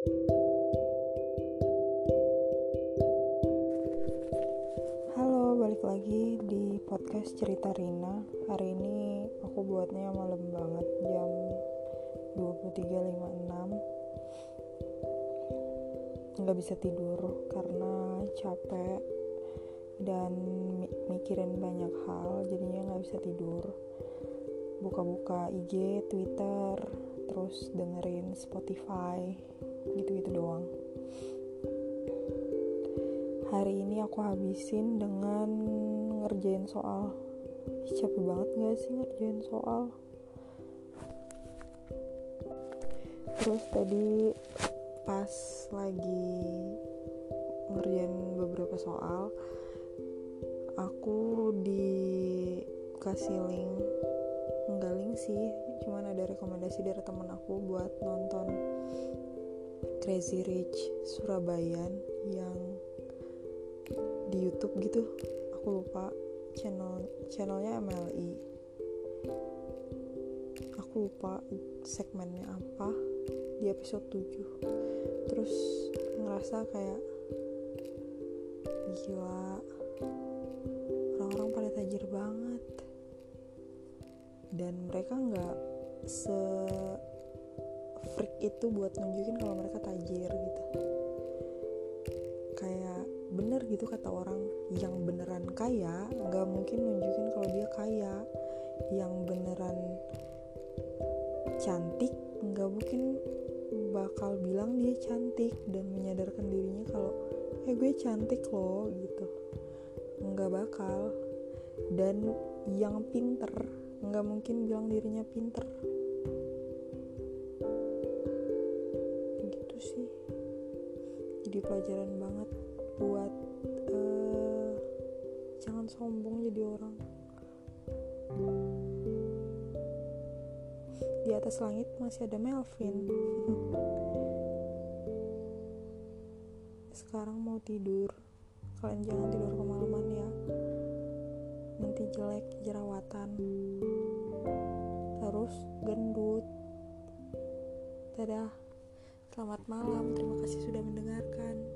Halo, balik lagi di podcast Cerita Rina. Hari ini aku buatnya malam banget jam 23.56. Nggak bisa tidur karena capek dan mikirin banyak hal, jadinya nggak bisa tidur. Buka-buka IG, Twitter, terus dengerin Spotify, gitu-gitu doang. Hari ini aku habisin dengan ngerjain soal. Capek banget gak sih ngerjain soal? Terus tadi pas lagi ngerjain beberapa soal aku dikasih link. Enggak link sih cuman ada rekomendasi dari temen aku buat nonton Crazy Rich Surabaya yang di YouTube gitu. Aku lupa channel channelnya MLI aku lupa segmennya apa di episode 7 terus ngerasa kayak gila orang-orang pada tajir banget. Dan mereka nggak se freak itu buat nunjukin kalau mereka tajir gitu. Kayak bener gitu kata orang yang beneran kaya nggak mungkin nunjukin kalau dia kaya. Yang beneran cantik nggak mungkin bakal bilang dia cantik dan menyadarkan dirinya kalau eh gue cantik loh gitu. Nggak bakal. Dan yang pinter nggak mungkin bilang dirinya pinter jadi pelajaran banget buat uh, jangan sombong jadi orang. Di atas langit masih ada Melvin. Sekarang mau tidur. Kalian jangan tidur kemalaman ya. Nanti jelek jerawatan. Terus gendut. Dadah selamat malam terima kasih sudah mendengarkan